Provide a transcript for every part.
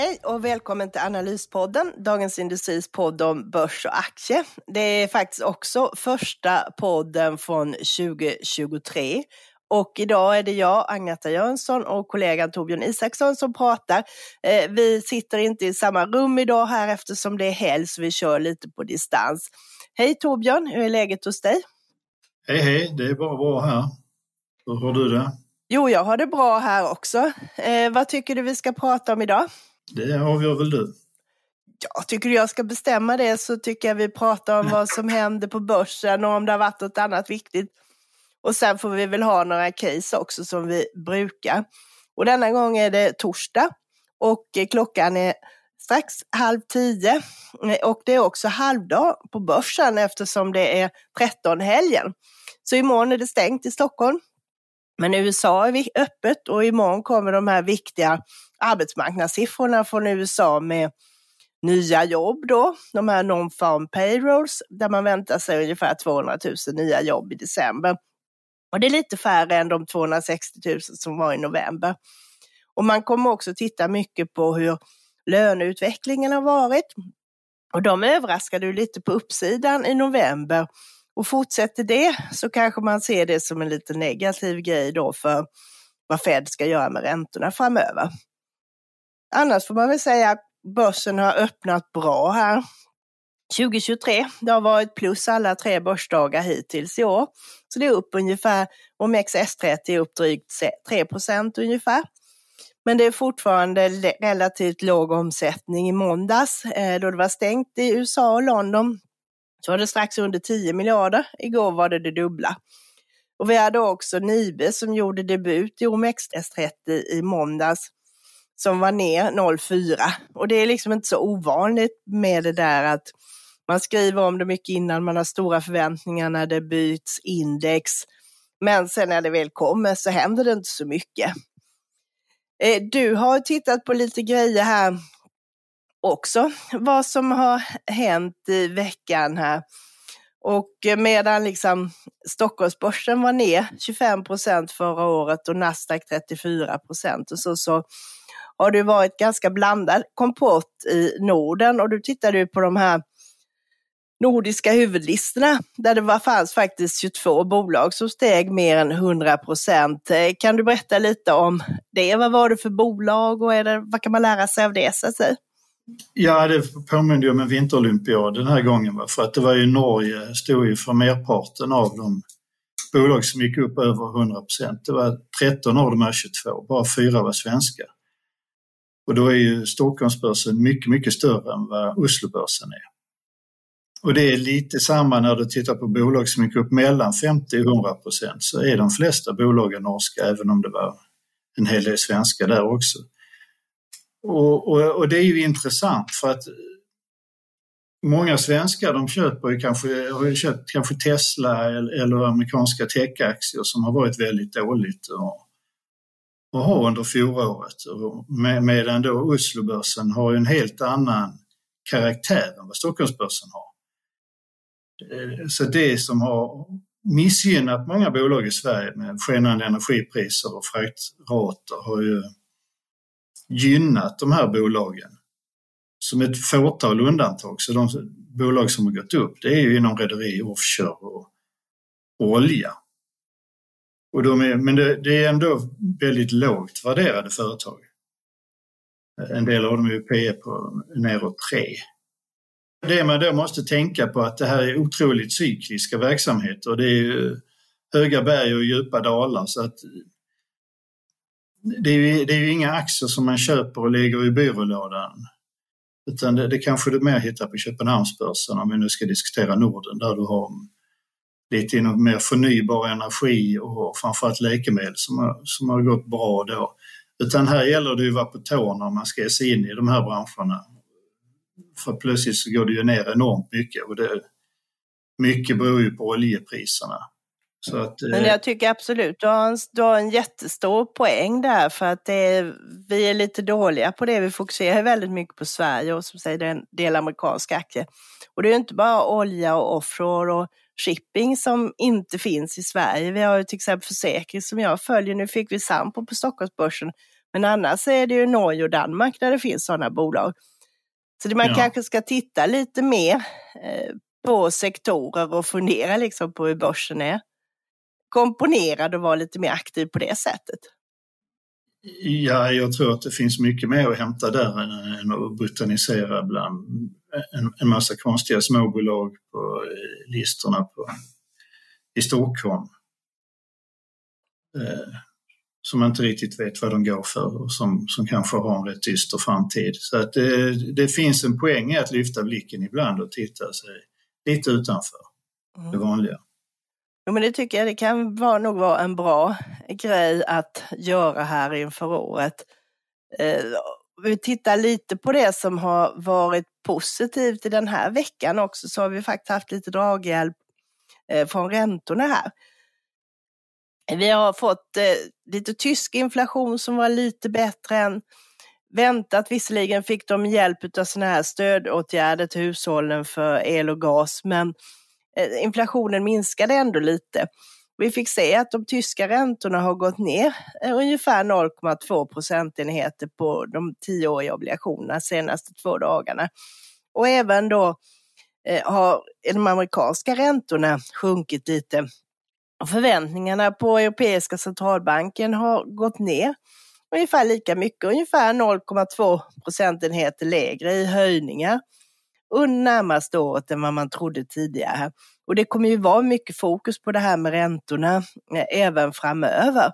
Hej och välkommen till Analyspodden, Dagens Industris podd om börs och aktie. Det är faktiskt också första podden från 2023 och idag är det jag, Agneta Jönsson och kollegan Torbjörn Isaksson som pratar. Eh, vi sitter inte i samma rum idag här eftersom det är helg så vi kör lite på distans. Hej Torbjörn, hur är läget hos dig? Hej hej, det är bara bra här. Hur har du det? Jo, jag har det bra här också. Eh, vad tycker du vi ska prata om idag? Det avgör väl du? Ja, tycker du jag ska bestämma det så tycker jag vi pratar om vad som händer på börsen och om det har varit något annat viktigt. Och sen får vi väl ha några case också som vi brukar. Och denna gång är det torsdag och klockan är strax halv tio. Och det är också halvdag på börsen eftersom det är 13-helgen. Så imorgon är det stängt i Stockholm. Men i USA är vi öppet och imorgon kommer de här viktiga arbetsmarknadssiffrorna från USA med nya jobb då, de här non-farm payrolls, där man väntar sig ungefär 200 000 nya jobb i december. Och det är lite färre än de 260 000 som var i november. Och man kommer också titta mycket på hur löneutvecklingen har varit. Och de överraskade ju lite på uppsidan i november. Och fortsätter det så kanske man ser det som en lite negativ grej då för vad Fed ska göra med räntorna framöver. Annars får man väl säga att börsen har öppnat bra här. 2023, det har varit plus alla tre börsdagar hittills i år. Så det är upp ungefär, OMXS30 är upp drygt 3 ungefär. Men det är fortfarande relativt låg omsättning i måndags eh, då det var stängt i USA och London. Så var det strax under 10 miljarder. Igår var det det dubbla. Och vi hade också Nibe som gjorde debut i OMXS30 i måndags som var ner 0,4. Och det är liksom inte så ovanligt med det där att man skriver om det mycket innan, man har stora förväntningar när det byts index. Men sen när det väl kommer så händer det inte så mycket. Eh, du har tittat på lite grejer här också, vad som har hänt i veckan här. Och medan liksom Stockholmsbörsen var ner 25 procent förra året och Nasdaq 34 procent och så, så har det varit ganska blandad kompott i Norden och du tittade ju på de här nordiska huvudlistorna där det var, fanns faktiskt 22 bolag som steg mer än 100 procent. Kan du berätta lite om det? Vad var det för bolag och är det, vad kan man lära sig av det? Så att säga? Ja, det påminner ju om en vinterolympiad den här gången. Va? För att det var ju Norge stod ju för merparten av de bolag som gick upp över 100 procent. Det var 13 av de här 22, bara fyra var svenska. Och då är ju Stockholmsbörsen mycket, mycket större än vad Oslobörsen är. Och det är lite samma när du tittar på bolag som gick upp mellan 50 och 100 procent så är de flesta bolagen norska även om det var en hel del svenska där också. Och, och, och det är ju intressant för att många svenskar de köper ju kanske, har ju köpt kanske Tesla eller, eller amerikanska techaktier som har varit väldigt dåligt och, och har under fjolåret. Med, medan då Oslobörsen har en helt annan karaktär än vad Stockholmsbörsen har. Så det som har missgynnat många bolag i Sverige med skenande energipriser och fraktrater har ju gynnat de här bolagen. Som ett fåtal undantag, så de bolag som har gått upp det är ju inom rederi, offshore och, och olja. Och de är, men det, det, är ändå väldigt lågt värderade företag. En del av dem är ju PE på neråt 3. Det man då måste tänka på att det här är otroligt cykliska verksamheter. Det är höga berg och djupa dalar så att det är, ju, det är ju inga aktier som man köper och lägger i byrålådan. Utan det, det kanske du mer hittar på Köpenhamnsbörsen om vi nu ska diskutera Norden där du har lite inom mer förnybar energi och framförallt läkemedel som har, som har gått bra då. Utan här gäller det ju att vara på tårna om man ska ge sig in i de här branscherna. För plötsligt så går det ju ner enormt mycket och det, mycket beror ju på oljepriserna. Att, Men jag tycker absolut, du har, en, du har en jättestor poäng där för att är, vi är lite dåliga på det. Vi fokuserar väldigt mycket på Sverige och som säger det en del amerikanska aktier. Och det är inte bara olja och offshore och shipping som inte finns i Sverige. Vi har ju till exempel försäkring som jag följer. Nu fick vi Sampo på Stockholmsbörsen. Men annars är det ju Norge och Danmark där det finns sådana bolag. Så man ja. kanske ska titta lite mer eh, på sektorer och fundera liksom på hur börsen är komponerad och vara lite mer aktiv på det sättet. Ja, jag tror att det finns mycket mer att hämta där än, att botanisera bland en, en massa konstiga småbolag på eh, listorna på, i Stockholm. Eh, som inte riktigt vet vad de går för och som, som kanske har en rätt dyster framtid. Så att det, det finns en poäng i att lyfta blicken ibland och titta sig lite utanför mm. det vanliga. Jo, men det tycker jag det kan vara, nog vara en bra grej att göra här inför året. Eh, vi tittar lite på det som har varit positivt i den här veckan också, så har vi faktiskt haft lite draghjälp eh, från räntorna här. Vi har fått eh, lite tysk inflation som var lite bättre än väntat. Visserligen fick de hjälp av sådana här stödåtgärder till hushållen för el och gas, men Eh, inflationen minskade ändå lite. Vi fick se att de tyska räntorna har gått ner eh, ungefär 0,2 procentenheter på de tioåriga obligationerna senaste två dagarna. Och även då eh, har de amerikanska räntorna sjunkit lite. Förväntningarna på Europeiska centralbanken har gått ner ungefär lika mycket, ungefär 0,2 procentenheter lägre i höjningar närmaste året än vad man trodde tidigare. Och det kommer ju vara mycket fokus på det här med räntorna eh, även framöver.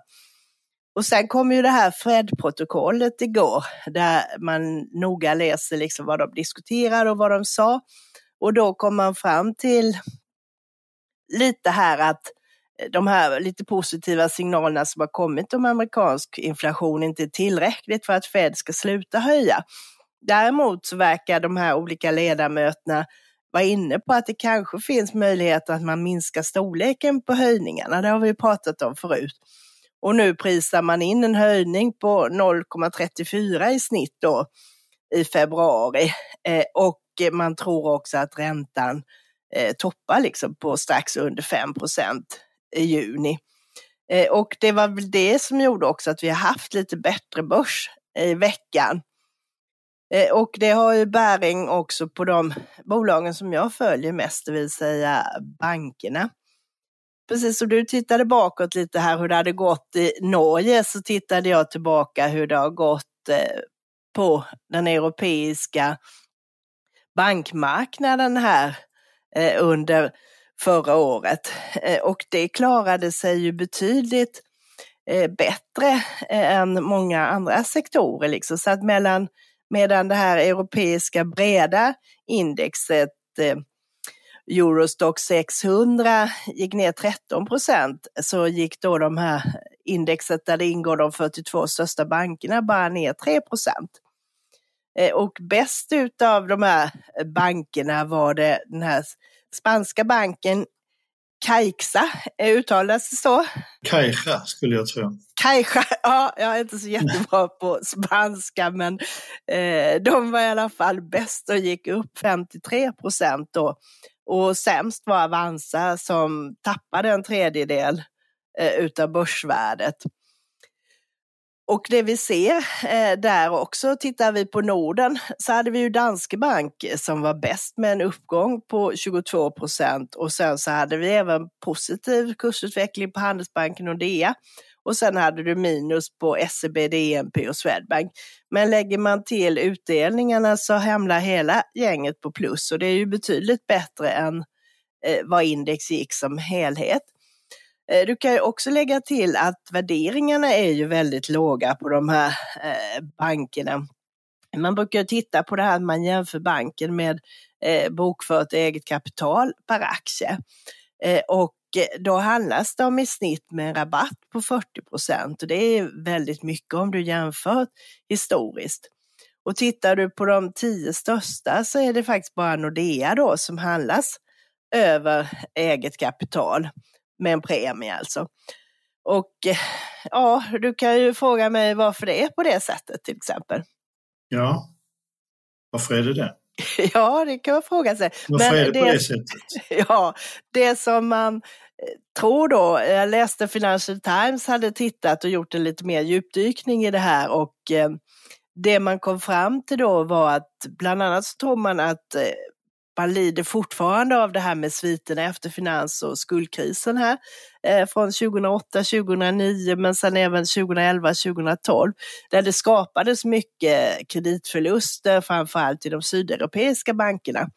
Och sen kom ju det här Fred-protokollet igår där man noga läser liksom vad de diskuterade och vad de sa. Och då kom man fram till lite här att eh, de här lite positiva signalerna som har kommit om amerikansk inflation inte är tillräckligt för att Fed ska sluta höja. Däremot så verkar de här olika ledamöterna vara inne på att det kanske finns möjlighet att man minskar storleken på höjningarna. Det har vi pratat om förut. Och nu prisar man in en höjning på 0,34 i snitt då i februari. Eh, och man tror också att räntan eh, toppar liksom på strax under 5% i juni. Eh, och det var väl det som gjorde också att vi har haft lite bättre börs i veckan. Eh, och det har ju bäring också på de bolagen som jag följer mest, det vill säga bankerna. Precis som du tittade bakåt lite här hur det hade gått i Norge så tittade jag tillbaka hur det har gått eh, på den europeiska bankmarknaden här eh, under förra året. Och det klarade sig ju betydligt bättre än många andra sektorer. Liksom. Så att mellan Medan det här europeiska breda indexet eh, Eurostock 600 gick ner 13 procent så gick då de här indexet där det ingår de 42 största bankerna bara ner 3 procent. Eh, och bäst utav de här bankerna var det den här spanska banken Caixa, uttalas det så? Caixa skulle jag tro. Caixa, ja, jag är inte så jättebra på spanska men eh, de var i alla fall bäst och gick upp 53 procent då. Och sämst var Avanza som tappade en tredjedel eh, utav börsvärdet. Och det vi ser eh, där också, tittar vi på Norden, så hade vi ju Danske Bank som var bäst med en uppgång på 22 procent och sen så hade vi även positiv kursutveckling på Handelsbanken och DEA. Och sen hade du minus på SEB, DNP och Swedbank. Men lägger man till utdelningarna så hamnar hela gänget på plus och det är ju betydligt bättre än eh, vad index gick som helhet. Eh, du kan ju också lägga till att värderingarna är ju väldigt låga på de här eh, bankerna. Man brukar titta på det här att man jämför banken med eh, bokfört eget kapital per aktie. Och då handlas de i snitt med en rabatt på 40 procent och det är väldigt mycket om du jämför historiskt. Och tittar du på de tio största så är det faktiskt bara Nordea då som handlas över eget kapital med en premie alltså. Och ja, du kan ju fråga mig varför det är på det sättet till exempel. Ja, varför är det det? Ja, det kan man fråga sig. Varför Men är det, det på det sättet? Ja, det som man eh, tror då, jag läste Financial Times hade tittat och gjort en lite mer djupdykning i det här och eh, det man kom fram till då var att bland annat så tror man att eh, man lider fortfarande av det här med sviterna efter finans och skuldkrisen här eh, från 2008, 2009 men sen även 2011, 2012 där det skapades mycket kreditförluster framförallt i de sydeuropeiska bankerna.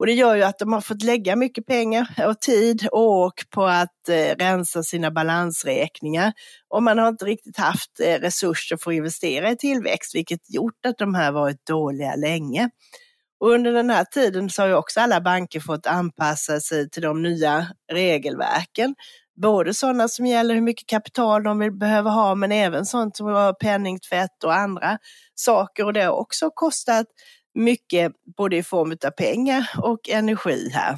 Och det gör ju att de har fått lägga mycket pengar och tid och åk på att eh, rensa sina balansräkningar. Och man har inte riktigt haft eh, resurser för att investera i tillväxt, vilket gjort att de här varit dåliga länge. Och under den här tiden så har ju också alla banker fått anpassa sig till de nya regelverken. Både sådana som gäller hur mycket kapital de vill behöva ha, men även sånt som rör penningtvätt och andra saker. Och det har också kostat mycket, både i form av pengar och energi här.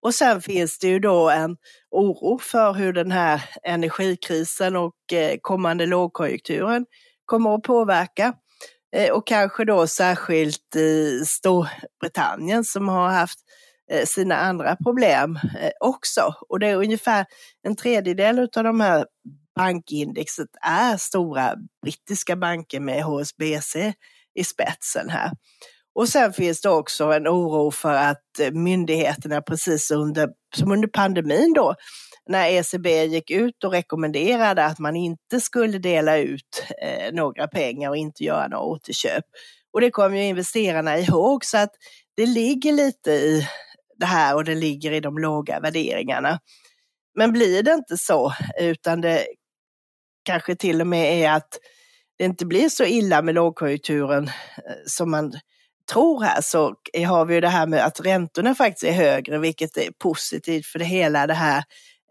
Och sen finns det ju då en oro för hur den här energikrisen och eh, kommande lågkonjunkturen kommer att påverka. Eh, och kanske då särskilt i Storbritannien som har haft eh, sina andra problem eh, också. Och det är ungefär en tredjedel av de här bankindexet är stora brittiska banker med HSBC i spetsen här. Och sen finns det också en oro för att eh, myndigheterna precis under, som under pandemin då, när ECB gick ut och rekommenderade att man inte skulle dela ut eh, några pengar och inte göra några återköp. Och det kom ju investerarna ihåg så att det ligger lite i det här och det ligger i de låga värderingarna. Men blir det inte så, utan det kanske till och med är att det inte blir så illa med lågkonjunkturen eh, som man tror här så har vi ju det här med att räntorna faktiskt är högre, vilket är positivt för det hela det här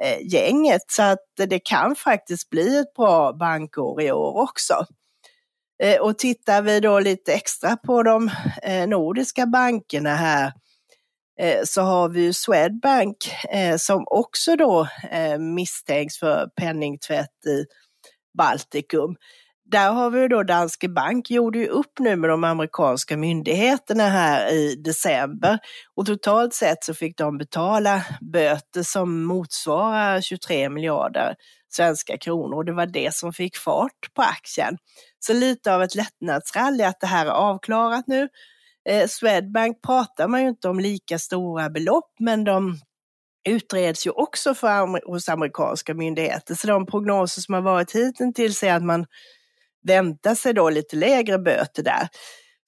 eh, gänget. Så att det kan faktiskt bli ett bra bankår i år också. Eh, och tittar vi då lite extra på de eh, nordiska bankerna här så har vi ju Swedbank som också då misstänks för penningtvätt i Baltikum där har vi då Danske Bank gjorde ju upp nu med de amerikanska myndigheterna här i december och totalt sett så fick de betala böter som motsvarar 23 miljarder svenska kronor och det var det som fick fart på aktien. Så lite av ett lättnadsrally att det här är avklarat nu. Eh, Swedbank pratar man ju inte om lika stora belopp men de utreds ju också för, hos amerikanska myndigheter. Så de prognoser som har varit hittills är att man vänta sig då lite lägre böter där.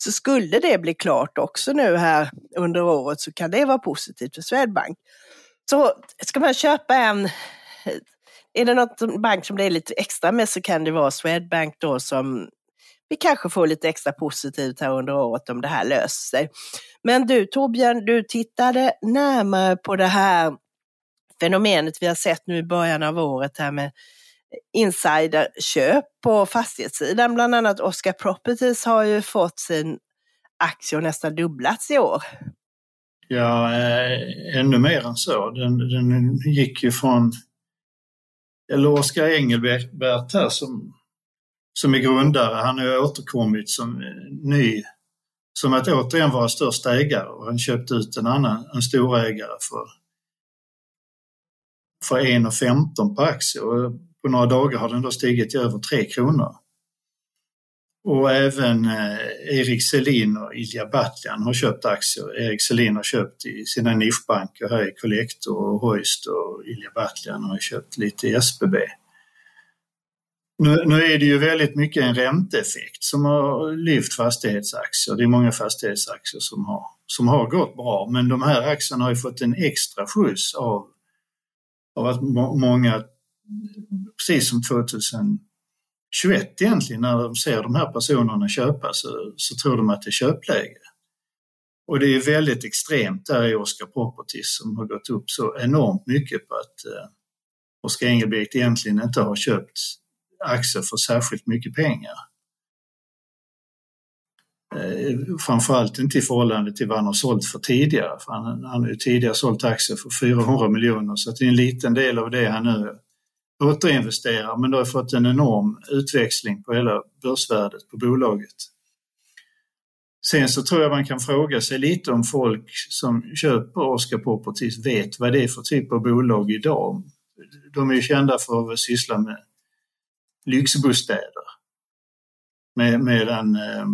Så skulle det bli klart också nu här under året så kan det vara positivt för Swedbank. Så ska man köpa en, är det något bank som det är lite extra med så kan det vara Swedbank då som vi kanske får lite extra positivt här under året om det här löser sig. Men du Torbjörn, du tittade närmare på det här fenomenet vi har sett nu i början av året här med insiderköp på fastighetssidan. Bland annat Oscar Properties har ju fått sin aktie nästan dubblats i år. Ja, eh, ännu mer än så. Den, den gick ju från, eller Oskar Engelbert här som, som är grundare, han har ju återkommit som eh, ny, som att återigen vara största ägare och han köpte ut en annan, en storägare för, för 1,15 på aktie. På några dagar har den då stigit till över 3 kronor. Och även eh, Erik Selin och Ilja Batljan har köpt aktier. Erik Selin har köpt i sina nischbanker här i Collector och Hoist och Ilja Batljan har köpt lite i SBB. Nu, nu, är det ju väldigt mycket en ränteeffekt som har lyft fastighetsaktier. Det är många fastighetsaktier som har, som har gått bra men de här aktierna har ju fått en extra skjuts av, av att må, många precis som 2021 egentligen, när de ser de här personerna köpa så, så tror de att det är köpläge. Och det är väldigt extremt där i Oscar Properties som har gått upp så enormt mycket på att eh, Oscar Engelbrekt egentligen inte har köpt aktier för särskilt mycket pengar. Eh, framförallt inte i förhållande till vad han har sålt för tidigare. För han, han har ju tidigare sålt aktier för 400 miljoner så det är en liten del av det han nu återinvesterar men det har fått en enorm utväxling på hela börsvärdet på bolaget. Sen så tror jag man kan fråga sig lite om folk som köper Oscar Properties vet vad det är för typ av bolag idag. De är ju kända för att syssla med lyxbostäder. Med, medan, eh,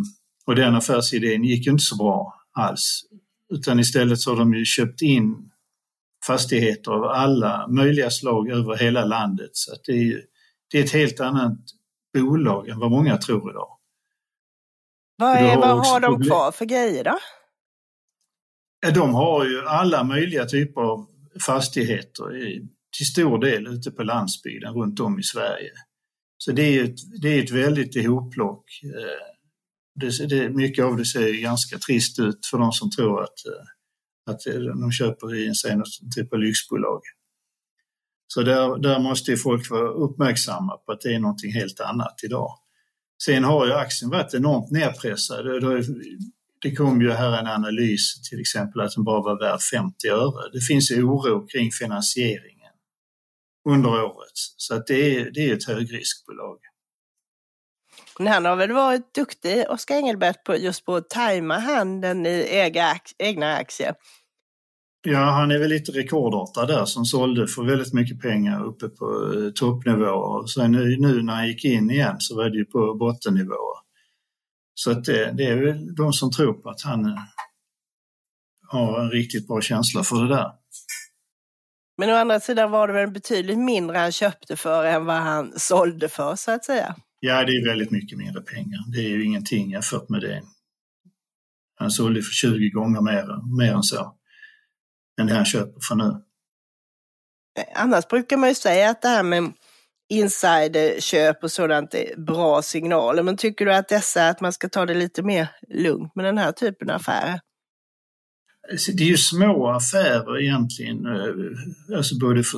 och den affärsidén gick ju inte så bra alls. Utan istället så har de ju köpt in fastigheter av alla möjliga slag över hela landet. Så att det, är, det är ett helt annat bolag än vad många tror idag. Vad, är, vad har de kvar för grejer då? De har ju alla möjliga typer av fastigheter till stor del ute på landsbygden runt om i Sverige. Så det är ett, det är ett väldigt ihopplock. Eh, det, det, mycket av det ser ganska trist ut för de som tror att, eh, att de köper i en typ av lyxbolag. Så där, där måste folk vara uppmärksamma på att det är någonting helt annat idag. Sen har ju aktien varit enormt nedpressad. Det kom ju här en analys till exempel att den bara var värd 50 öre. Det finns ju oro kring finansieringen under året. Så att det, är, det är ett högriskbolag. Men han har väl varit duktig, Oskar Engelbert, på, just på att tajma handeln i egna, egna aktier. Ja, han är väl lite rekordartad där som sålde för väldigt mycket pengar uppe på eh, toppnivåer. Sen nu, nu när han gick in igen så var det ju på bottennivåer. Så att det, det är väl de som tror på att han eh, har en riktigt bra känsla för det där. Men å andra sidan var det väl betydligt mindre han köpte för än vad han sålde för så att säga? Ja, det är väldigt mycket mindre pengar. Det är ju ingenting jämfört med det. Han sålde för 20 gånger mer, mer än så än det han köper för nu. Annars brukar man ju säga att det här med insiderköp och sådant är bra signaler. Men tycker du att dessa, att man ska ta det lite mer lugnt med den här typen av affärer? Alltså, det är ju små affärer egentligen, eh, alltså både för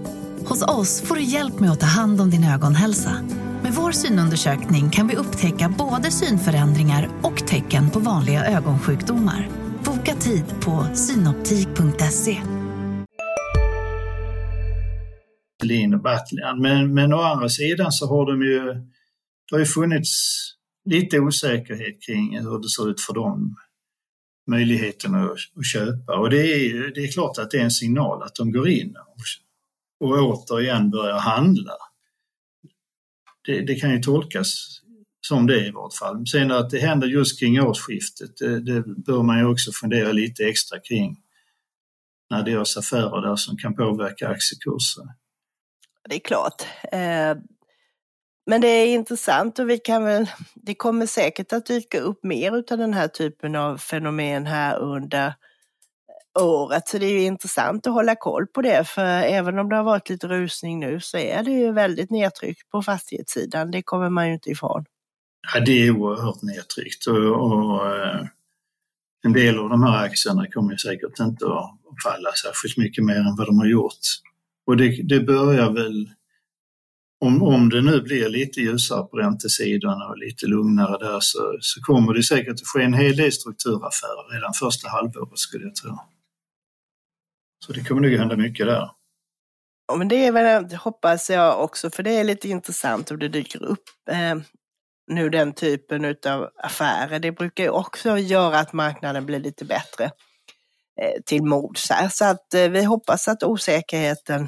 Hos oss får du hjälp med att ta hand om din ögonhälsa. Med vår synundersökning kan vi upptäcka både synförändringar och tecken på vanliga ögonsjukdomar. Boka tid på synoptik.se. Men, men å andra sidan så har de ju, det har ju funnits lite osäkerhet kring hur det ser ut för dem, möjligheten att, att köpa. Och det är, det är klart att det är en signal att de går in och, och återigen börjar handla. Det, det kan ju tolkas som det i vart fall. Sen att det händer just kring årsskiftet, det, det bör man ju också fundera lite extra kring när det görs affärer där som kan påverka aktiekurser. Det är klart. Eh, men det är intressant och vi kan väl, det kommer säkert att dyka upp mer av den här typen av fenomen här under året. Så det är ju intressant att hålla koll på det, för även om det har varit lite rusning nu så är det ju väldigt nedtryckt på fastighetssidan. Det kommer man ju inte ifrån. Ja, det är oerhört nedtryckt och, och eh, en del av de här aktierna kommer säkert inte att falla särskilt mycket mer än vad de har gjort. Och det, det börjar väl, om, om det nu blir lite ljusare på räntesidan och lite lugnare där så, så kommer det säkert att ske en hel del strukturaffärer redan första halvåret skulle jag tro. Så det kommer nog hända mycket där. Ja, men det är väl, hoppas jag också, för det är lite intressant om det dyker upp eh, nu den typen av affärer. Det brukar ju också göra att marknaden blir lite bättre eh, till mods. Så att eh, vi hoppas att osäkerheten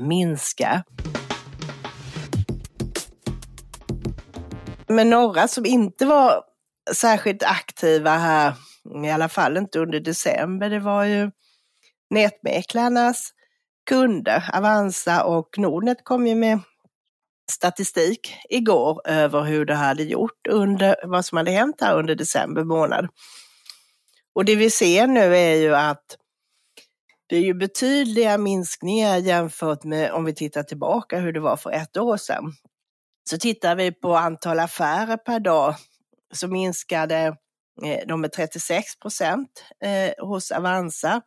minskar. Men några som inte var särskilt aktiva här, i alla fall inte under december, det var ju nätmäklarnas kunder. Avanza och Nordnet kom ju med statistik igår över hur det hade gjort under vad som hade hänt här under december månad. Och det vi ser nu är ju att Det är ju betydliga minskningar jämfört med om vi tittar tillbaka hur det var för ett år sedan. Så tittar vi på antal affärer per dag så minskade eh, de med 36 procent eh, hos Avanza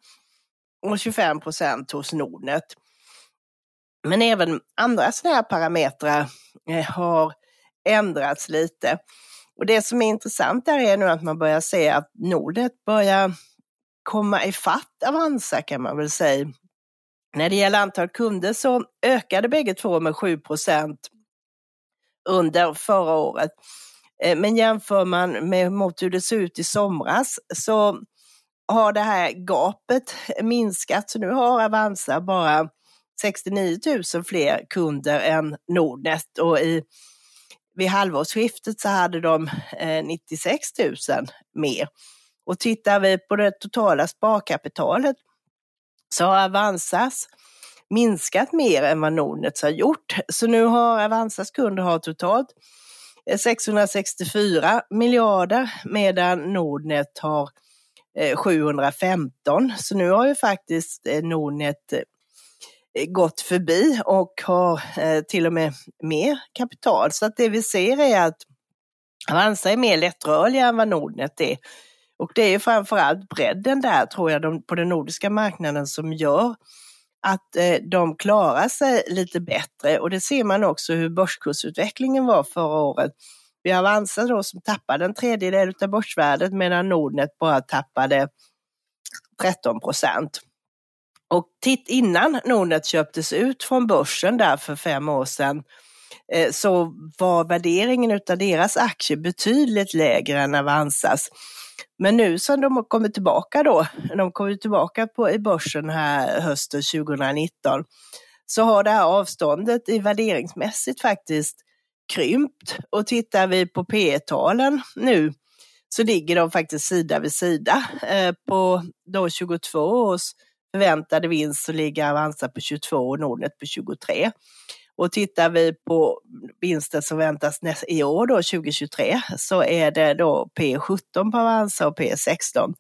och 25 procent hos Nordnet. Men även andra sådana här parametrar eh, har ändrats lite. Och det som är intressant där är nu att man börjar se att Nordnet börjar komma ifatt Avanza kan man väl säga. När det gäller antal kunder så ökade bägge två med 7 procent under förra året. Eh, men jämför man med mot hur det såg ut i somras så har det här gapet minskat. Så nu har Avanza bara 69 000 fler kunder än Nordnet och i, vid halvårsskiftet så hade de eh, 96 000 mer. Och tittar vi på det totala sparkapitalet så har Avanzas minskat mer än vad Nordnet har gjort. Så nu har Avanzas kunder har totalt eh, 664 miljarder medan Nordnet har Eh, 715. Så nu har ju faktiskt eh, Nordnet eh, gått förbi och har till och med mer kapital. Så att det vi ser är att Avanza är mer lättrörliga än vad Nordnet är. Och det är framförallt bredden där, tror jag, de, på den nordiska marknaden som gör att de klarar sig lite bättre. Och det ser man också hur börskursutvecklingen var förra året. Vi har Avanza då som tappade en tredjedel av börsvärdet medan Nordnet bara tappade 13 procent. Och titt innan Nordnet köptes ut från börsen där för fem år sedan eh, så var värderingen av deras aktier betydligt lägre än Avanzas. Men nu som de har kommit tillbaka då, de kommer tillbaka på, i börsen här hösten 2019, så har det här avståndet i värderingsmässigt faktiskt krympt. Och tittar vi på P talen nu så ligger de faktiskt sida vid sida. Eh, på då 22 års förväntade vinst så ligger Avanza på 22 och Nordnet på 23. Och tittar vi på vinsten som väntas i år då 2023 så är det då P17 på Avanza och P16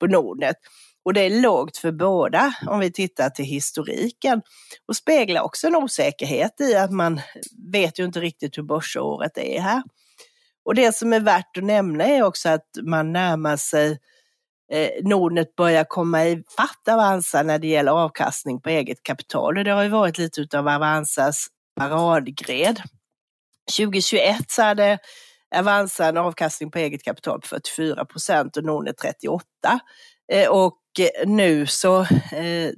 på Nordnet. Och det är lågt för båda om vi tittar till historiken och speglar också en osäkerhet i att man vet ju inte riktigt hur börsåret är här. Och det som är värt att nämna är också att man närmar sig eh, Nordnet börjar komma i fatt Avanza när det gäller avkastning på eget kapital. Och det har ju varit lite av Avanzas paradgred. 2021 så hade Avanza en avkastning på eget kapital på 44 procent och Nordnet 38. Eh, och nu så eh,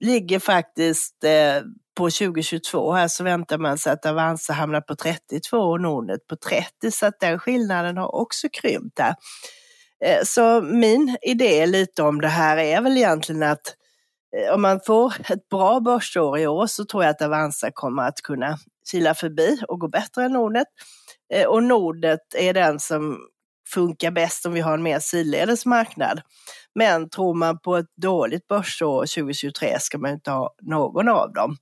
ligger faktiskt eh, på 2022 här så väntar man sig att Avanza hamnar på 32 och Nordnet på 30 så att den skillnaden har också krympt där. Eh, så min idé lite om det här är väl egentligen att eh, om man får ett bra börsår i år så tror jag att Avanza kommer att kunna kila förbi och gå bättre än Nordnet. Eh, och Nordnet är den som funkar bäst om vi har en mer sidledes marknad. Men tror man på ett dåligt börsår 2023 ska man inte ha någon av dem.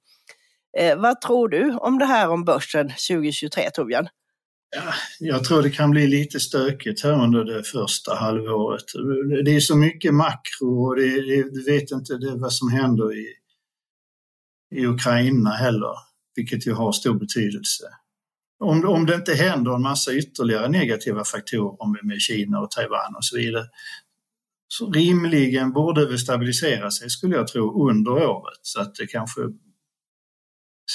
Eh, vad tror du om det här om börsen 2023 Torbjörn? Ja, jag tror det kan bli lite stökigt här under det första halvåret. Det är så mycket makro och det, det, du vet inte det, vad som händer i, i Ukraina heller, vilket ju har stor betydelse. Om, om det inte händer en massa ytterligare negativa faktorer med Kina och Taiwan och så vidare, så rimligen borde det stabilisera sig skulle jag tro under året så att det kanske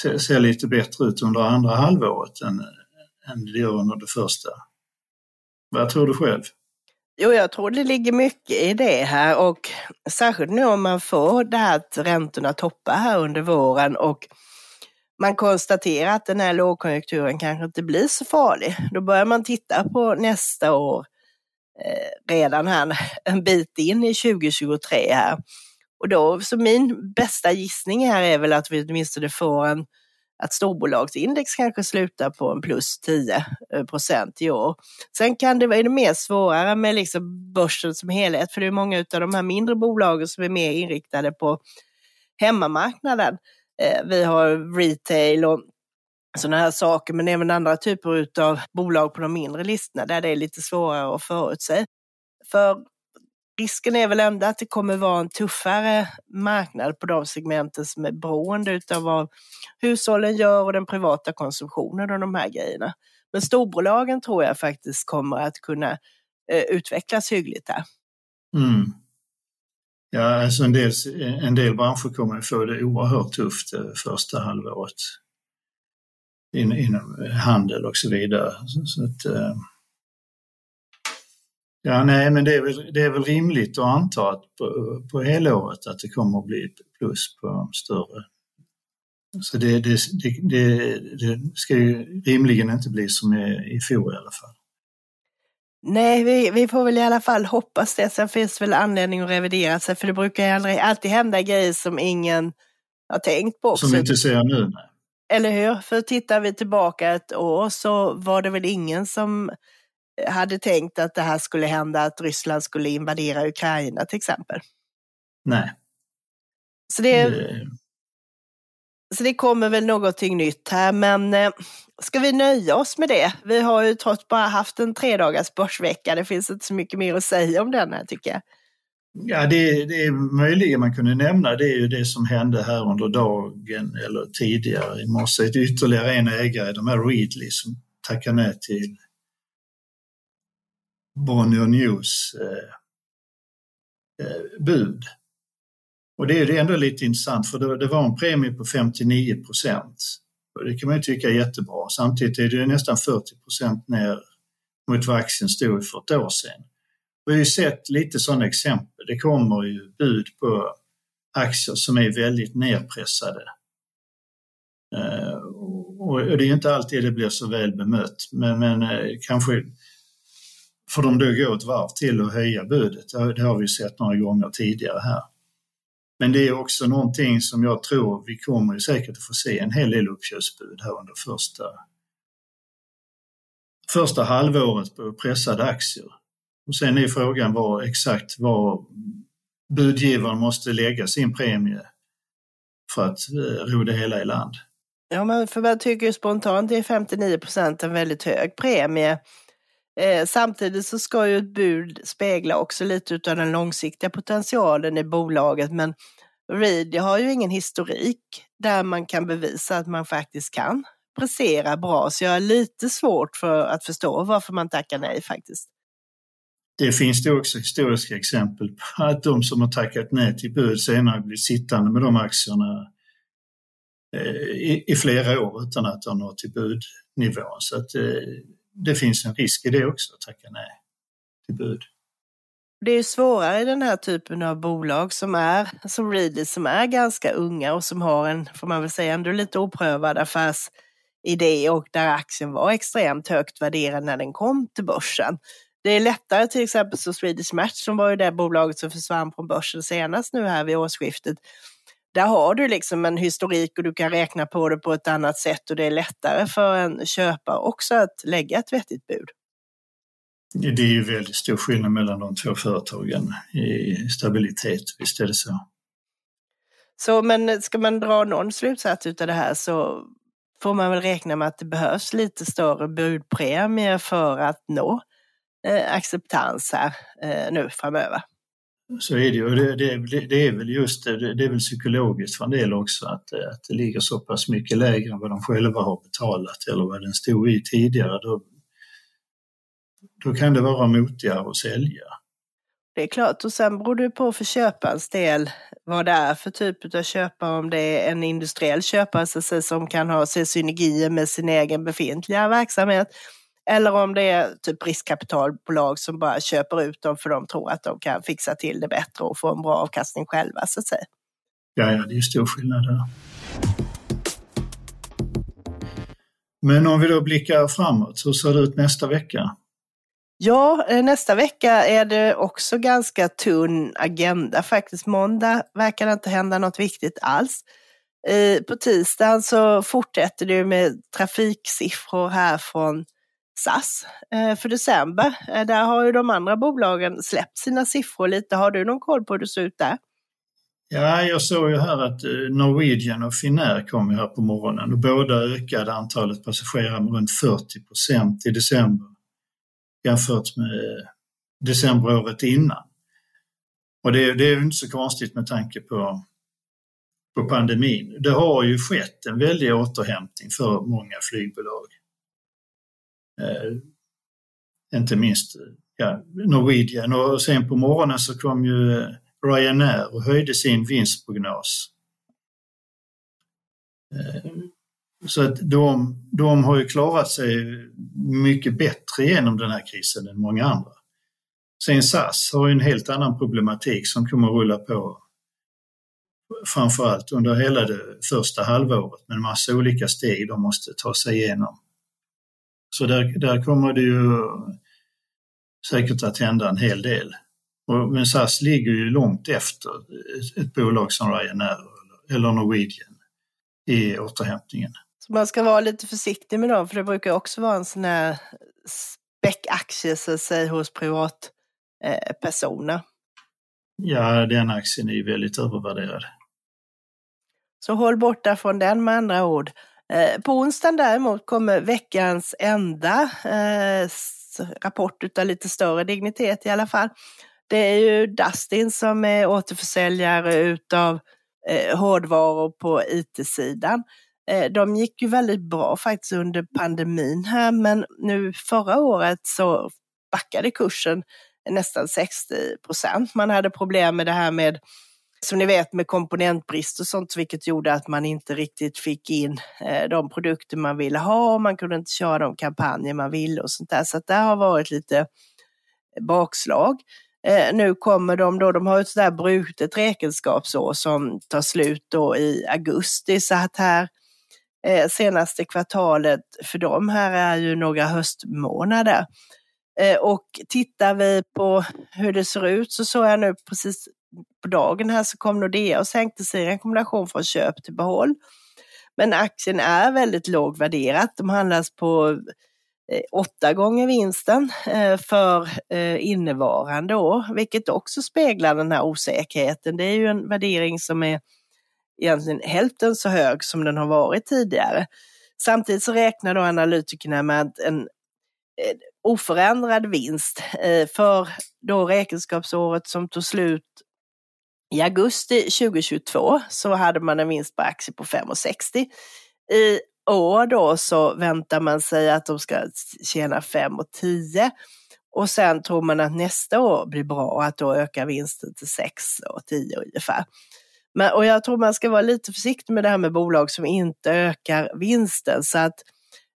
ser, ser lite bättre ut under andra halvåret än, än det gör under det första. Vad tror du själv? Jo, jag tror det ligger mycket i det här och särskilt nu om man får det här att räntorna toppar här under våren och man konstaterar att den här lågkonjunkturen kanske inte blir så farlig. Då börjar man titta på nästa år eh, redan här en bit in i 2023 här. Och då, så min bästa gissning här är väl att vi åtminstone får en att storbolagsindex kanske slutar på en plus 10 eh, procent i år. Sen kan det vara mer svårare med liksom börsen som helhet, för det är många av de här mindre bolagen som är mer inriktade på hemmamarknaden. Eh, vi har retail och sådana här saker, men även andra typer av bolag på de mindre listorna där det är lite svårare att förutse. För risken är väl ändå att det kommer vara en tuffare marknad på de segmenten som är beroende av vad hushållen gör och den privata konsumtionen och de här grejerna. Men storbolagen tror jag faktiskt kommer att kunna eh, utvecklas hyggligt där. Mm. Ja, alltså en del, en del branscher kommer att få det oerhört tufft eh, första halvåret in, inom handel och så vidare. Så, så att, eh, ja, nej, men det är, väl, det är väl rimligt att anta att på, på helåret att det kommer att bli plus på de större. Så det, det, det, det, ska ju rimligen inte bli som i, i fjol i alla fall. Nej, vi, vi får väl i alla fall hoppas det. Sen finns det väl anledning att revidera sig, för det brukar ju aldrig, alltid hända grejer som ingen har tänkt på. Som vi inte ser nu? Nej. Eller hur? För tittar vi tillbaka ett år så var det väl ingen som hade tänkt att det här skulle hända, att Ryssland skulle invadera Ukraina till exempel. Nej. Så det, det... Så det kommer väl någonting nytt här, men eh, ska vi nöja oss med det? Vi har ju trots bara haft en tre dagars börsvecka. Det finns inte så mycket mer att säga om den här tycker jag. Ja, det, det är möjligen man kunde nämna det är ju det som hände här under dagen eller tidigare i morse. Ytterligare en ägare, de här Readly som tackar nej till Bonnier News eh, eh, bud. Och det är ju ändå lite intressant för det, det var en premie på 59 procent. Det kan man ju tycka är jättebra. Samtidigt är det nästan 40 procent ner mot vad aktien stod för ett år sedan. Vi har ju sett lite sådana exempel. Det kommer ju bud på aktier som är väldigt nedpressade. Eh, och det är inte alltid det blir så väl bemött, men, men eh, kanske får de då gå ett varv till och höja budet. Det har vi sett några gånger tidigare här. Men det är också någonting som jag tror vi kommer säkert att få se en hel del uppköpsbud här under första, första halvåret på pressade aktier. Och sen är frågan var, exakt var budgivaren måste lägga sin premie för att eh, ro det hela i land. Ja, men för man tycker ju spontant är 59 procent en väldigt hög premie. Eh, samtidigt så ska ju ett bud spegla också lite av den långsiktiga potentialen i bolaget, men Reed har ju ingen historik där man kan bevisa att man faktiskt kan prestera bra, så jag har lite svårt för att förstå varför man tackar nej faktiskt. Det finns det också historiska exempel på att de som har tackat nej till bud senare blir sittande med de aktierna eh, i, i flera år utan att ha nått till budnivån. Så att eh, det finns en risk i det också, att tacka nej till bud. Det är svårare i den här typen av bolag som är som Readly som är ganska unga och som har en, får man väl säga, ändå lite oprövad affärsidé och där aktien var extremt högt värderad när den kom till börsen. Det är lättare till exempel så Swedish Match som var ju det bolaget som försvann från börsen senast nu här vid årsskiftet. Där har du liksom en historik och du kan räkna på det på ett annat sätt och det är lättare för en köpare också att lägga ett vettigt bud. Det är ju väldigt stor skillnad mellan de två företagen i stabilitet, visst är det så. Så men ska man dra någon slutsats av det här så får man väl räkna med att det behövs lite större budpremie för att nå eh, acceptans här eh, nu framöver. Så är det ju. Det, det, det, är väl just det, det är väl psykologiskt för en del också att, att det ligger så pass mycket lägre än vad de själva har betalat eller vad den stod i tidigare. Då, då kan det vara motigare att sälja. Det är klart och sen beror det på för köparens del vad det är för typ av köpare, om det är en industriell köpare som kan ha se synergier med sin egen befintliga verksamhet eller om det är typ riskkapitalbolag som bara köper ut dem för de tror att de kan fixa till det bättre och få en bra avkastning själva så att säga. Ja, ja det är stor skillnad där. Men om vi då blickar framåt, hur ser det ut nästa vecka? Ja, eh, nästa vecka är det också ganska tunn agenda faktiskt. Måndag verkar det inte hända något viktigt alls. På tisdagen så fortsätter det med trafiksiffror här från SAS eh, för december. Eh, där har ju de andra bolagen släppt sina siffror lite. Har du någon koll på hur det ser ut där? Ja, jag såg ju här att eh, Norwegian och Finnair kom här på morgonen och båda ökade antalet passagerare med runt 40 procent i december jämfört med decemberåret innan. Och det, det är ju inte så konstigt med tanke på, på pandemin. Det har ju skett en väldig återhämtning för många flygbolag. Eh, inte minst ja, Norwegian och sen på morgonen så kom ju eh, Ryanair och höjde sin vinstprognos. Eh, så att de, de har ju klarat sig mycket bättre genom den här krisen än många andra. Sen SAS har ju en helt annan problematik som kommer att rulla på framförallt under hela det första halvåret med en massa olika steg de måste ta sig igenom. Så där, där kommer det ju säkert att hända en hel del. Men SAS ligger ju långt efter ett bolag som Ryanair eller Norwegian i återhämtningen. Så man ska vara lite försiktig med dem, för det brukar också vara en sån här späckaktie så att säga hos privatpersoner. Ja, den aktien är ju väldigt övervärderad. Så håll borta från den med andra ord. Eh, på onsdagen däremot kommer veckans enda eh, rapport av lite större dignitet i alla fall. Det är ju Dustin som är återförsäljare utav eh, hårdvaror på IT-sidan. Eh, de gick ju väldigt bra faktiskt under pandemin här, men nu förra året så backade kursen nästan 60 procent. Man hade problem med det här med, som ni vet, med komponentbrist och sånt, vilket gjorde att man inte riktigt fick in eh, de produkter man ville ha. Man kunde inte köra de kampanjer man ville och sånt där. Så att det har varit lite bakslag. Eh, nu kommer de då, de har ett sådär brutet räkenskapsår som tar slut då i augusti, så att här eh, senaste kvartalet för dem här är ju några höstmånader. Och tittar vi på hur det ser ut så såg jag nu precis på dagen här så kom Nordea och sänkte sin rekommendation från köp till behåll. Men aktien är väldigt låg värderat. De handlas på eh, åtta gånger vinsten eh, för eh, innevarande år, vilket också speglar den här osäkerheten. Det är ju en värdering som är egentligen hälften så hög som den har varit tidigare. Samtidigt så räknar då analytikerna med en oförändrad vinst för då räkenskapsåret som tog slut i augusti 2022 så hade man en vinst på aktie på 5,60. I år då så väntar man sig att de ska tjäna 5,10 och sen tror man att nästa år blir bra och att då ökar vinsten till 6,10 ungefär. Men, och jag tror man ska vara lite försiktig med det här med bolag som inte ökar vinsten. Så att,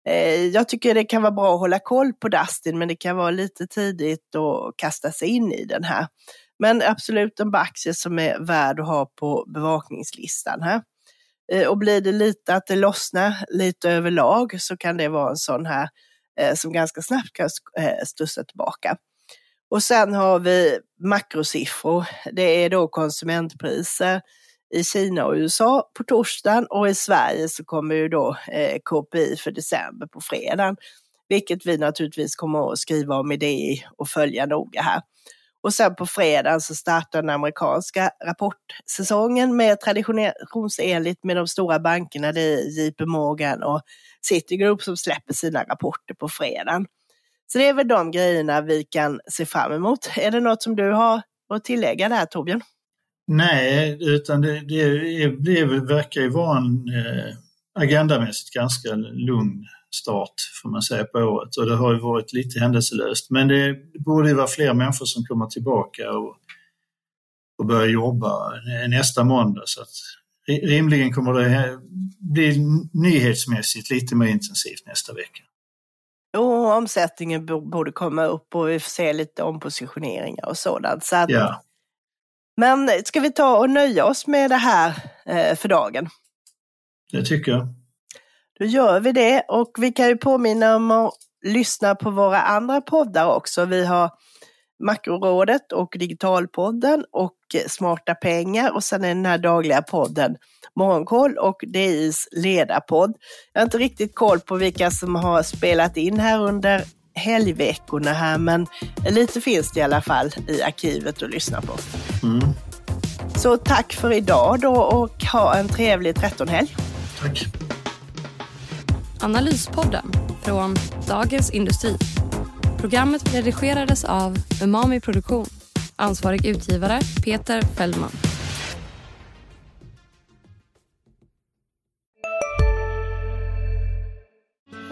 eh, jag tycker det kan vara bra att hålla koll på Dustin, men det kan vara lite tidigt att kasta sig in i den här. Men absolut en aktie som är värd att ha på bevakningslistan här. Eh, och blir det lite att det lossnar lite överlag så kan det vara en sån här eh, som ganska snabbt kan eh, studsa tillbaka. Och sen har vi makrosiffror. Det är då konsumentpriser i Kina och USA på torsdagen och i Sverige så kommer ju då eh, KPI för december på fredagen. Vilket vi naturligtvis kommer att skriva om i DI och följa noga här. Och sen på fredagen så startar den amerikanska rapportsäsongen med traditionsenligt med de stora bankerna, det är JP Morgan och Citigroup som släpper sina rapporter på fredagen. Så det är väl de grejerna vi kan se fram emot. Är det något som du har att tillägga där Torbjörn? Nej, utan det, det, det verkar ju vara en eh, agendamässigt ganska lugn start får man säga på året och det har ju varit lite händelselöst. Men det borde ju vara fler människor som kommer tillbaka och, och börjar jobba nästa måndag så att rimligen kommer det bli nyhetsmässigt lite mer intensivt nästa vecka. Och omsättningen borde komma upp och vi får se lite ompositioneringar och sådant. Så att, ja. Men ska vi ta och nöja oss med det här eh, för dagen? Det tycker jag. Då gör vi det och vi kan ju påminna om att lyssna på våra andra poddar också. Vi har Makrorådet och Digitalpodden och Smarta pengar och sen är den här dagliga podden Morgonkoll och DIs ledarpodd. Jag har inte riktigt koll på vilka som har spelat in här under helgveckorna här, men lite finns det i alla fall i arkivet att lyssna på. Mm. Så tack för idag då och ha en trevlig 13-helg. Tack. Analyspodden från Dagens Industri. Programmet redigerades av Umami Produktion Ansvarig utgivare Peter Fellman.